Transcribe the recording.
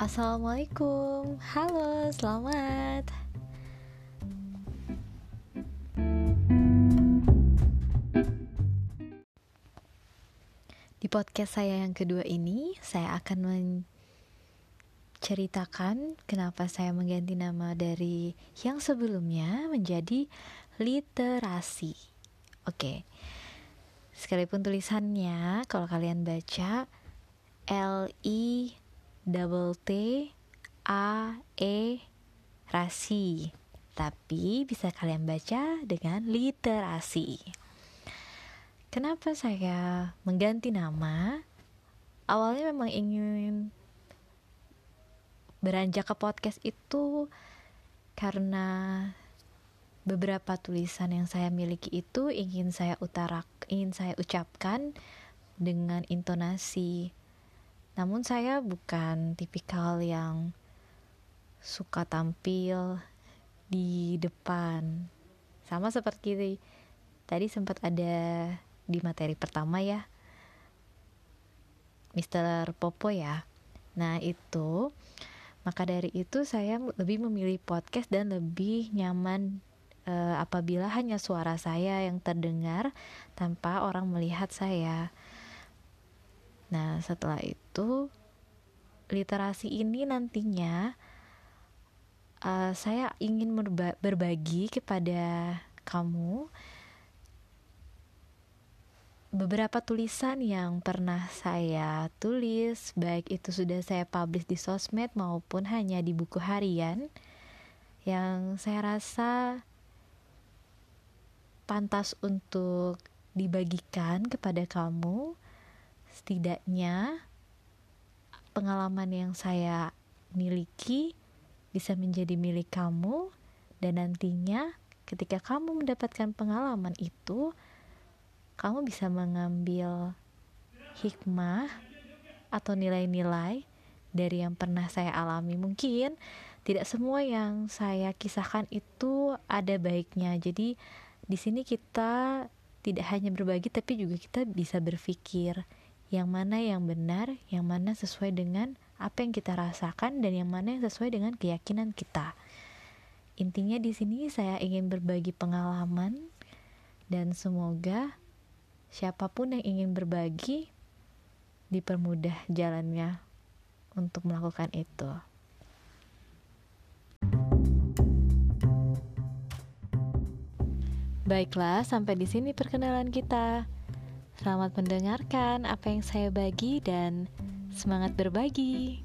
Assalamualaikum, halo, selamat. Di podcast saya yang kedua ini, saya akan menceritakan kenapa saya mengganti nama dari yang sebelumnya menjadi literasi. Oke, sekalipun tulisannya, kalau kalian baca L I double T A E rasi. Tapi bisa kalian baca dengan literasi. Kenapa saya mengganti nama? Awalnya memang ingin beranjak ke podcast itu karena beberapa tulisan yang saya miliki itu ingin saya utarak ingin saya ucapkan dengan intonasi namun saya bukan tipikal yang suka tampil di depan. Sama seperti tadi sempat ada di materi pertama ya. Mr. Popo ya. Nah, itu maka dari itu saya lebih memilih podcast dan lebih nyaman uh, apabila hanya suara saya yang terdengar tanpa orang melihat saya. Nah, setelah itu literasi ini nantinya uh, saya ingin berbagi kepada kamu beberapa tulisan yang pernah saya tulis, baik itu sudah saya publish di sosmed maupun hanya di buku harian, yang saya rasa pantas untuk dibagikan kepada kamu setidaknya pengalaman yang saya miliki bisa menjadi milik kamu dan nantinya ketika kamu mendapatkan pengalaman itu kamu bisa mengambil hikmah atau nilai-nilai dari yang pernah saya alami. Mungkin tidak semua yang saya kisahkan itu ada baiknya. Jadi di sini kita tidak hanya berbagi tapi juga kita bisa berpikir yang mana yang benar, yang mana sesuai dengan apa yang kita rasakan dan yang mana yang sesuai dengan keyakinan kita. Intinya di sini saya ingin berbagi pengalaman dan semoga siapa pun yang ingin berbagi dipermudah jalannya untuk melakukan itu. Baiklah, sampai di sini perkenalan kita. Selamat mendengarkan apa yang saya bagi dan semangat berbagi.